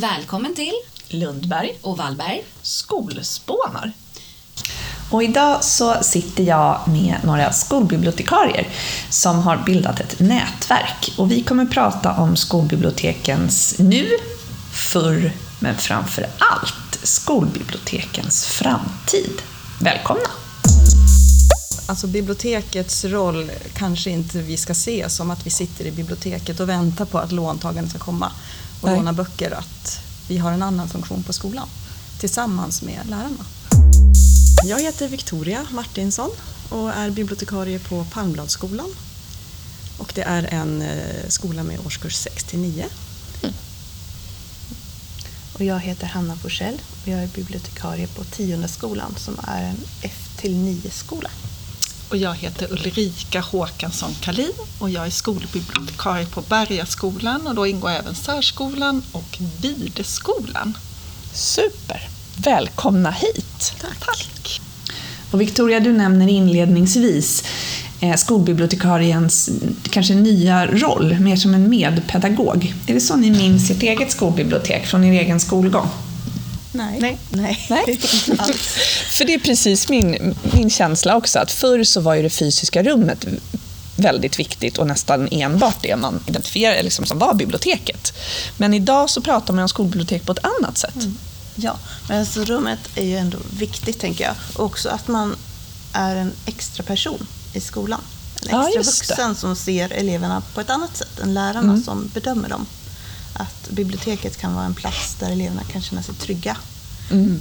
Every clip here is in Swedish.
Välkommen till Lundberg och Wallberg. Skolspånar. Och idag så sitter jag med några skolbibliotekarier som har bildat ett nätverk. Och vi kommer prata om skolbibliotekens nu, förr, men framför allt skolbibliotekens framtid. Välkomna! Alltså bibliotekets roll kanske inte vi ska se som att vi sitter i biblioteket och väntar på att låntagaren ska komma och Nej. låna böcker. Att vi har en annan funktion på skolan tillsammans med lärarna. Jag heter Victoria Martinsson och är bibliotekarie på Palmbladsskolan. Och det är en eh, skola med årskurs 6 till 9. Och jag heter Hanna Forsell och jag är bibliotekarie på Tionde skolan som är en F-9-skola. Och jag heter Ulrika Håkansson Kalin och jag är skolbibliotekarie på Bergaskolan och då ingår även särskolan och Videskolan. Super! Välkomna hit! Tack. Tack. Och Victoria, du nämner inledningsvis eh, skolbibliotekariens mm, kanske nya roll, mer som en medpedagog. Är det så ni minns ert eget skolbibliotek från er egen skolgång? Nej. Nej. Nej. Nej. För det är precis min, min känsla också, att förr så var ju det fysiska rummet väldigt viktigt och nästan enbart det man identifierade liksom, som var biblioteket. Men idag så pratar man om skolbibliotek på ett annat sätt. Ja, men alltså rummet är ju ändå viktigt tänker jag. Och också att man är en extra person i skolan. En Ja, extra det. vuxen som ser eleverna på ett annat sätt än lärarna som bedömer dem. Att biblioteket kan vara en plats där eleverna kan känna sig trygga.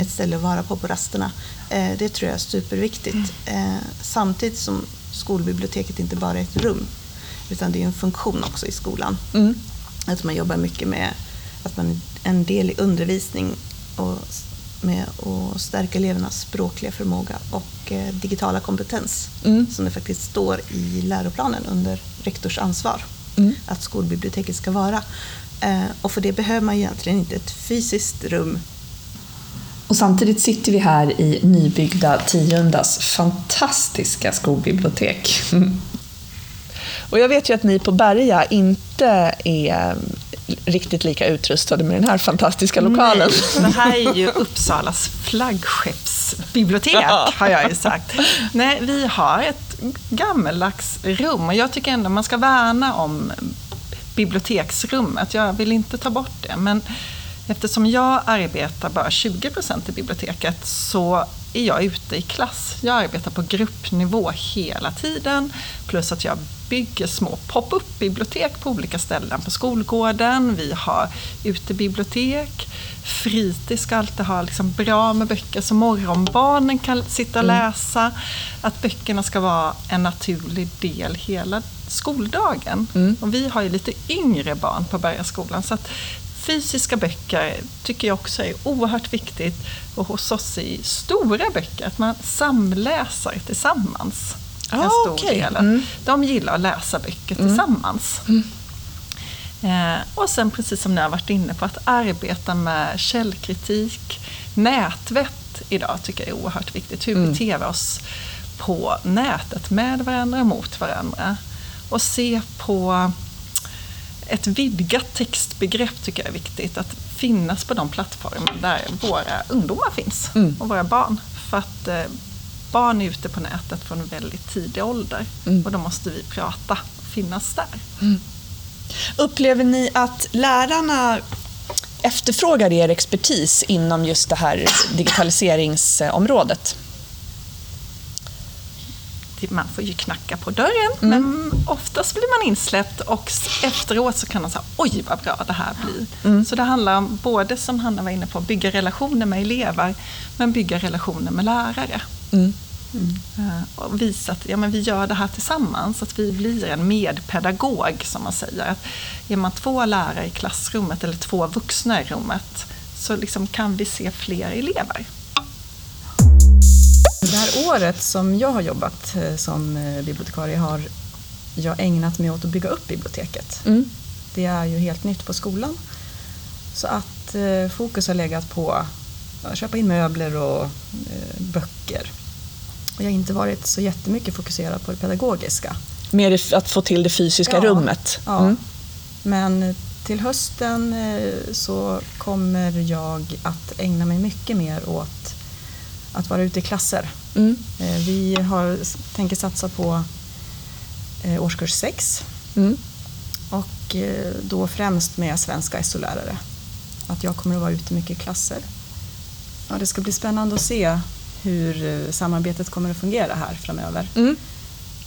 Ett ställe att vara på på rasterna. Eh, det tror jag är superviktigt. Eh, samtidigt som skolbiblioteket inte bara är ett rum utan det är en funktion också i skolan. Att man jobbar mycket med att man är en del i undervisning och med att stärka elevernas språkliga förmåga och eh, digitala kompetens. Som det faktiskt står i läroplanen under rektors ansvar. Att skolbiblioteket ska vara. Eh, och för det behöver man egentligen inte ett fysiskt rum Och samtidigt sitter vi här i nybyggda Tiondas fantastiska skolbibliotek. Och jag vet ju att ni på Berga inte är riktigt lika utrustade med den här fantastiska lokalen. Det här är ju Uppsalas flaggskeppsbibliotek, har jag ju sagt. Nej, vi har ett gammeldags rum och jag tycker ändå man ska värna om biblioteksrummet. Jag vill inte ta bort det, men eftersom jag arbetar bara 20 procent i biblioteket så är jag ute i klass. Jag arbetar på gruppnivå hela tiden, plus att jag bygger små pop-up bibliotek på olika ställen på skolgården. Vi har utebibliotek. Fritids ska alltid ha liksom bra med böcker så morgonbarnen kan sitta och läsa. Att böckerna ska vara en naturlig del hela skoldagen. Och vi har ju lite yngre barn på Bergaskolan så att fysiska böcker tycker jag också är oerhört viktigt. Och hos oss i stora böcker, att man samläser tillsammans. En Ah, stor okej. del. De gillar att läsa böcker tillsammans. Eh, och sen precis som ni har varit inne på, att arbeta med källkritik, nätvett idag tycker jag är oerhört viktigt. Hur beter vi oss på nätet med varandra och mot varandra? Och se på ett vidgat textbegrepp tycker jag är viktigt. Att finnas på de plattformar där våra ungdomar finns och våra barn. För att eh, barn är ute på nätet från en väldigt tidig ålder och då måste vi prata och finnas där. Upplever ni att lärarna efterfrågar er expertis inom just det här digitaliseringsområdet? Det- Man får ju knacka på dörren, men oftast blir man insläppt och efteråt så kan man säga oj vad bra det här blir. Så det handlar om, både som Hanna var inne på, bygga relationer med elever, men bygga relationer med lärare. Eh, Och visa att ja, men vi gör det här tillsammans, att vi blir en medpedagog som man säger. Att är man två lärare i klassrummet eller två vuxna i rummet så liksom kan vi se fler elever. Det här året som jag har jobbat eh, som eh, bibliotekarie har jag ägnat mig åt att bygga upp biblioteket. Det är ju helt nytt på skolan. Så att fokus har legat på köpa in möbler och eh, böcker. Och jag har inte varit så jättemycket fokuserad på det pedagogiska. Mer att få till det fysiska Ja. rummet? Ja. Mm. Men till hösten eh, så kommer jag att ägna mig mycket mer åt att vara ute i klasser. Mm. Eh, Vi har, tänker satsa på eh, årskurs 6 Mm. och eh, då främst med svenska SO-lärare. Att jag kommer att vara ute mycket i klasser. Ja, det ska bli spännande att se hur eh, samarbetet kommer att fungera här framöver. Mm.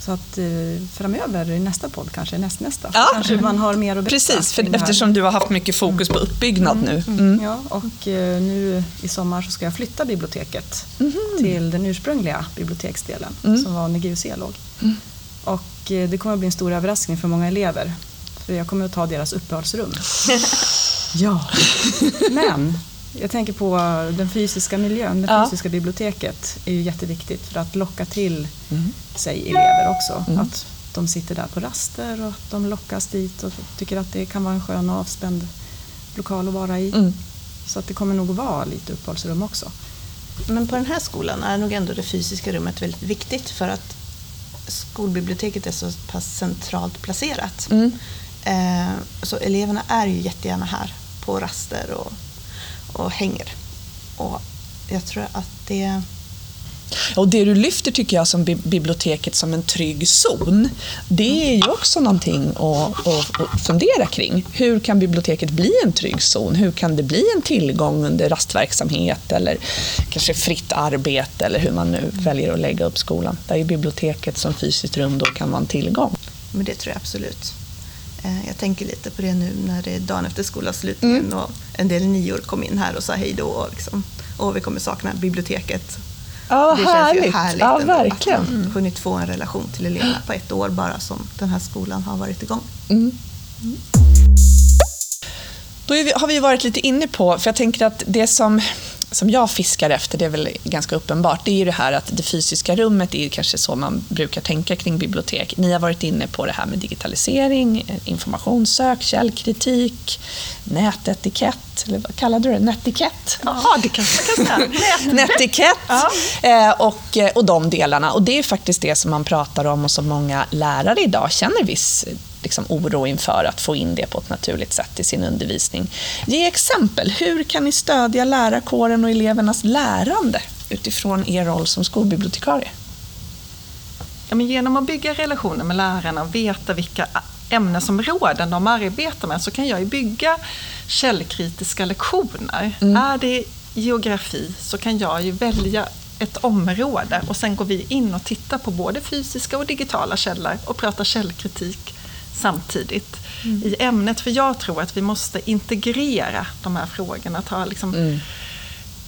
Så att eh, framöver i nästa podd, kanske nästnästa, Ja. kanske man har mer att berätta. Precis, för eftersom du har haft mycket fokus på uppbyggnad nu. Mm. Ja, och eh, nu i sommar så ska jag flytta biblioteket till den ursprungliga biblioteksdelen som var när GUC låg. Och eh, det kommer att bli en stor överraskning för många elever. För jag kommer att ta deras uppehållsrum. ja, men jag tänker på den fysiska miljön, det Ja. fysiska biblioteket är ju jätteviktigt för att locka till sig elever också. Att de sitter där på raster och att de lockas dit och tycker att det kan vara en skön och avspänd lokal att vara i. Mm. Så att det kommer nog att vara lite uppehållsrum också. Men på den här skolan är nog ändå det fysiska rummet väldigt viktigt för att skolbiblioteket är så pass centralt placerat. Mm. Eh, så eleverna är ju jättegärna här på raster och, och hänger. Och jag tror att det... Och det du lyfter tycker jag som bi- biblioteket som en trygg zon, det är ju också någonting att, att, att fundera kring. Hur kan biblioteket bli en trygg zon? Hur kan det bli en tillgång under rastverksamhet eller kanske fritt arbete eller hur man nu väljer att lägga upp skolan? Där ju biblioteket som fysiskt rum då kan vara en tillgång. Men det tror jag absolut. Eh, jag tänker lite på det nu när det är dagen efter skolavslutningen och en del nior kom in här och sa hej då och liksom, åh vi kommer sakna biblioteket. Ja, det känns härligt. ju härligt Ja, ändå verkligen. att man hunnit få en relation till eleverna på ett år bara som den här skolan har varit igång. Då är vi, har vi varit lite inne på, för jag tänker att det som, som jag fiskar efter, det är väl ganska uppenbart, det är ju det här att det fysiska rummet är kanske så man brukar tänka kring bibliotek. Ni har varit inne på det här med digitalisering, informationssök, källkritik, nätetikett, eller vad kallade du det? Netikett? Ja, det kanske man kan säga. Netikett eh, och, eh, och de delarna. Och det är faktiskt det som man pratar om och som många lärare idag känner viss liksom, oro inför att få in det på ett naturligt sätt i sin undervisning. Ge exempel. Hur kan ni stödja lärarkåren och elevernas lärande utifrån er roll som skolbibliotekarie? Ja, men genom att bygga relationer med lärarna och veta vilka ämnesområden de arbetar med så kan jag bygga källkritiska lektioner. Är det geografi så kan jag ju välja ett område och sen går vi in och tittar på både fysiska och digitala källor och pratar källkritik samtidigt i ämnet. För jag tror att vi måste integrera de här frågorna, ta liksom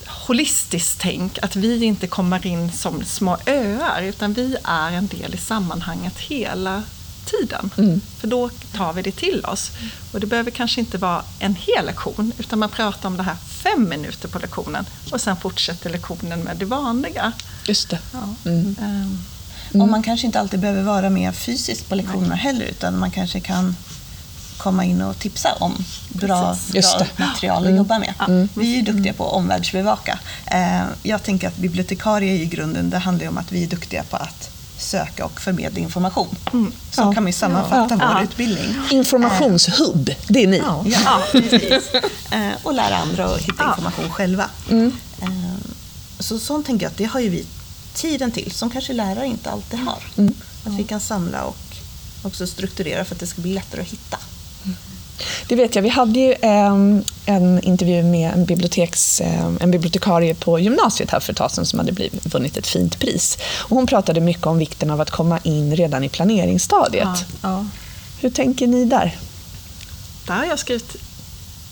holistiskt tänk, att vi inte kommer in som små öar, utan vi är en del i sammanhanget hela tiden. För då tar vi det till oss. Och det behöver kanske inte vara en hel lektion, utan man pratar om det här fem minuter på lektionen och sen fortsätter lektionen med det vanliga. Just det. Ehm, Och man kanske inte alltid behöver vara med fysiskt på lektionerna heller utan man kanske kan komma in och tipsa om bra, bra material att jobba med. Vi är duktiga på att omvärldsbevaka. Eh, Jag tänker att bibliotekarie i grunden, det handlar om att vi är duktiga på att söka och förmedla information. Så Ja. kan ju sammanfatta Ja. vår Ja. utbildning. Informationshubb, det är ni. Ja, precis. Eh, och lära andra att hitta information själva. Eh, Så sånt tänker jag att det har ju vi tiden till, som kanske lärare inte alltid har. Att vi kan samla och också strukturera för att det ska bli lättare att hitta. Det vet jag. Vi hade ju ehm, en intervju med en, biblioteks, ehm, en bibliotekarie på gymnasiet här för ett tag sedan som hade blivit, vunnit ett fint pris. Och hon pratade mycket om vikten av att komma in redan i planeringsstadiet. Ja. Hur tänker ni där? Där har jag skrivit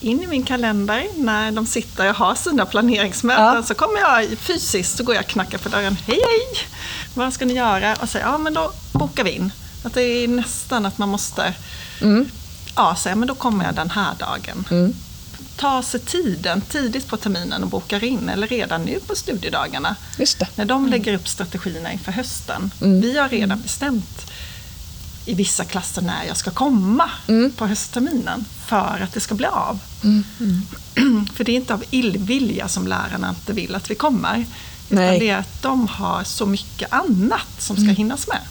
in i min kalender när de sitter och har sina planeringsmöten Ja. så kommer jag fysiskt, så går jag och knackar på dörren. Hej hej! Vad ska ni göra? Och säger, ja men då bokar vi in. Att det är nästan att man måste ja, säga, men då kommer jag den här dagen. Ta sig tiden tidigt på terminen och bokar in, eller redan nu på studiedagarna. När de lägger upp strategierna inför hösten. Vi har redan bestämt i vissa klasser när jag ska komma på höstterminen för att det ska bli av. För det är inte av illvilja som lärarna inte vill att vi kommer. Utan Nej. det är att de har så mycket annat som ska hinnas med.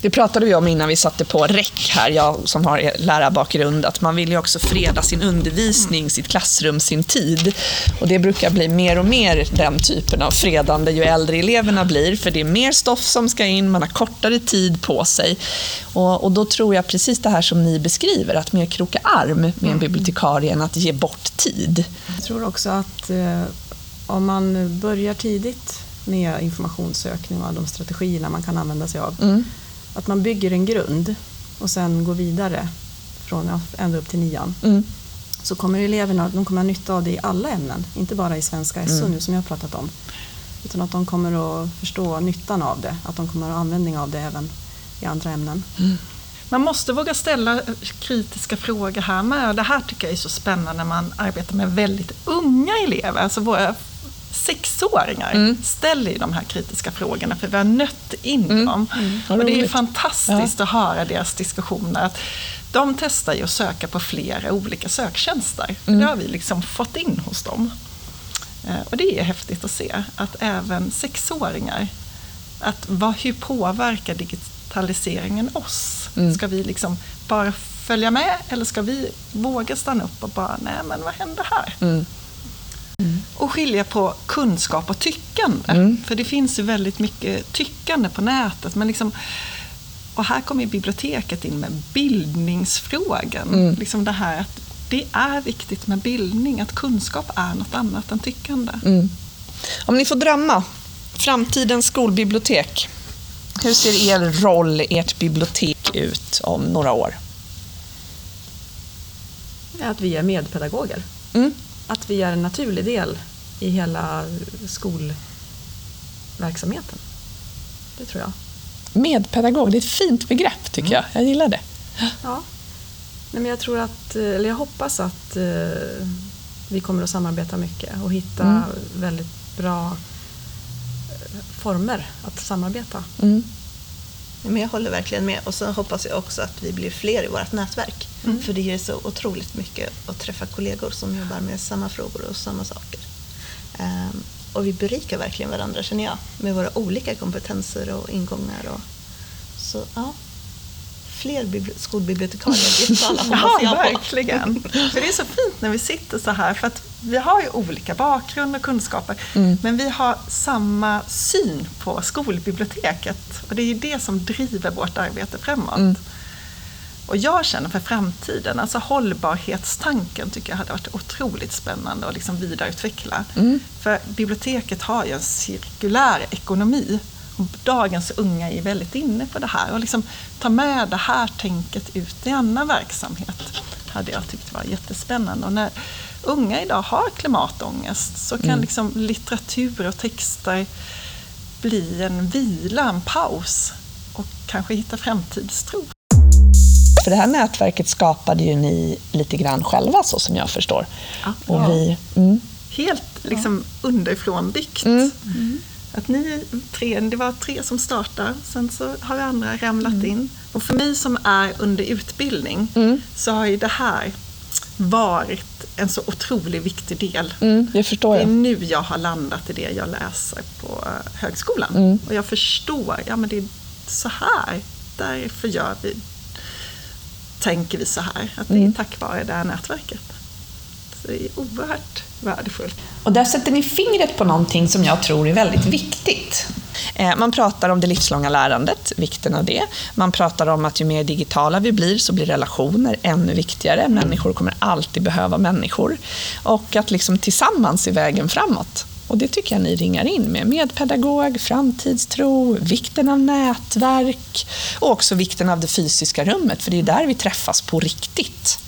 Det pratade vi om innan vi satte på räck här, jag som har lärarbakgrund, att man vill ju också freda sin undervisning, sitt klassrum, sin tid. Och det brukar bli mer och mer den typen av fredande ju äldre eleverna blir, för det är mer stoff som ska in, man har kortare tid på sig. Och, och då tror jag precis det här som ni beskriver, att mer kroka arm med en bibliotekarie än att ge bort tid. Jag tror också att eh, om man börjar tidigt med informationssökning och de strategierna man kan använda sig av. Mm. Att man bygger en grund och sen går vidare från ända upp till nian. Mm. Så kommer eleverna de kommer ha nytta av det i alla ämnen, inte bara i svenska SO mm. nu som jag har pratat om. Utan att de kommer att förstå nyttan av det, att de kommer att ha användning av det även i andra ämnen. Mm. Man måste våga ställa kritiska frågor här med. Det här tycker jag är så spännande när man arbetar med väldigt unga elever, alltså våra sexåringar mm. ställer ju de här kritiska frågorna för vi har nött in mm. dem. Mm. Och det är fantastiskt ja. att höra deras diskussioner. Att de testar ju att söka på flera olika söktjänster. Mm. Det har vi liksom fått in hos dem. Eh, och det är häftigt att se att även sexåringar, att vad, hur påverkar digitaliseringen oss? Mm. Ska vi liksom bara följa med eller ska vi våga stanna upp och bara, nej men vad händer här? Mm. Och skilja på kunskap och tyckande. Mm. För det finns ju väldigt mycket tyckande på nätet. Men liksom, och här kommer biblioteket in med bildningsfrågan. Mm. Liksom det här att det är viktigt med bildning, att kunskap är något annat än tyckande. Mm. Om ni får drömma, framtidens skolbibliotek. Hur ser er roll, ert bibliotek ut om några år? Att vi är medpedagoger. Mm att vi är en naturlig del i hela skolverksamheten. Det tror jag. Medpedagog, det är ett fint begrepp tycker jag. Jag gillar det. Ja. Nej, men jag tror att, eller jag hoppas att eh, vi kommer att samarbeta mycket och hitta mm. väldigt bra eh, former att samarbeta. Mm. Men jag håller verkligen med och så hoppas jag också att vi blir fler i vårt nätverk. Mm. För det ger så otroligt mycket att träffa kollegor som jobbar med samma frågor och samma saker. Um, och vi berikar verkligen varandra känner jag med våra olika kompetenser och ingångar. Och, så ja, fler skolbibliotekarier i Uppsala hoppas jag på. Ja, verkligen. För det är så fint när vi sitter så här för att vi har ju olika bakgrund och kunskaper mm. men vi har samma syn på skolbiblioteket och det är ju det som driver vårt arbete framåt. Mm. Och jag känner för framtiden, alltså hållbarhetstanken tycker jag hade varit otroligt spännande att liksom vidareutveckla. Mm. För biblioteket har ju en cirkulär ekonomi dagens unga är väldigt inne på det här och liksom ta med det här tänket ut i annan verksamhet hade jag tyckt var jättespännande. Och när unga idag har klimatångest så kan mm. liksom litteratur och texter bli en vila, en paus och kanske hitta framtidstro. För det här nätverket skapade ju ni lite grann själva så som jag förstår. Ja. Och vi, mm. Helt liksom ja. underifrån byggt. Mm. Mm att ni tre, det var tre som startade, sen så har andra ramlat mm. in. Och för mig som är under utbildning mm. så har ju det här varit en så otroligt viktig del. Mm, jag förstår det är nu jag har landat i det jag läser på högskolan. Mm. Och jag förstår, ja men det är så här, därför gör vi, tänker vi så här. Att det är mm. tack vare det här nätverket. Så det är oerhört värdefullt. Och där sätter ni fingret på någonting som jag tror är väldigt viktigt. Eh, man pratar om det livslånga lärandet, vikten av det. Man pratar om att ju mer digitala vi blir så blir relationer ännu viktigare. Människor kommer alltid behöva människor. Och att liksom tillsammans är vägen framåt. Och det tycker jag ni ringar in med. Medpedagog, framtidstro, vikten av nätverk och också vikten av det fysiska rummet, för det är där vi träffas på riktigt.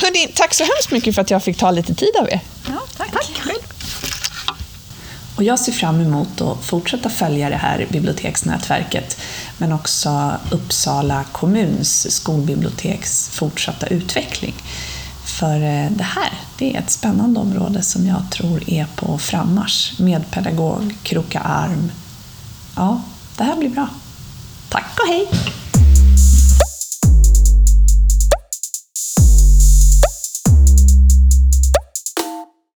Hörrni, tack så hemskt mycket för att jag fick ta lite tid av er. Ja, tack. tack. Och jag ser fram emot att fortsätta följa det här biblioteksnätverket, men också Uppsala kommuns skolbiblioteks fortsatta utveckling. För eh, det här, det är ett spännande område som jag tror är på frammarsch. Medpedagog, kroka arm. Ja, det här blir bra. Tack och hej!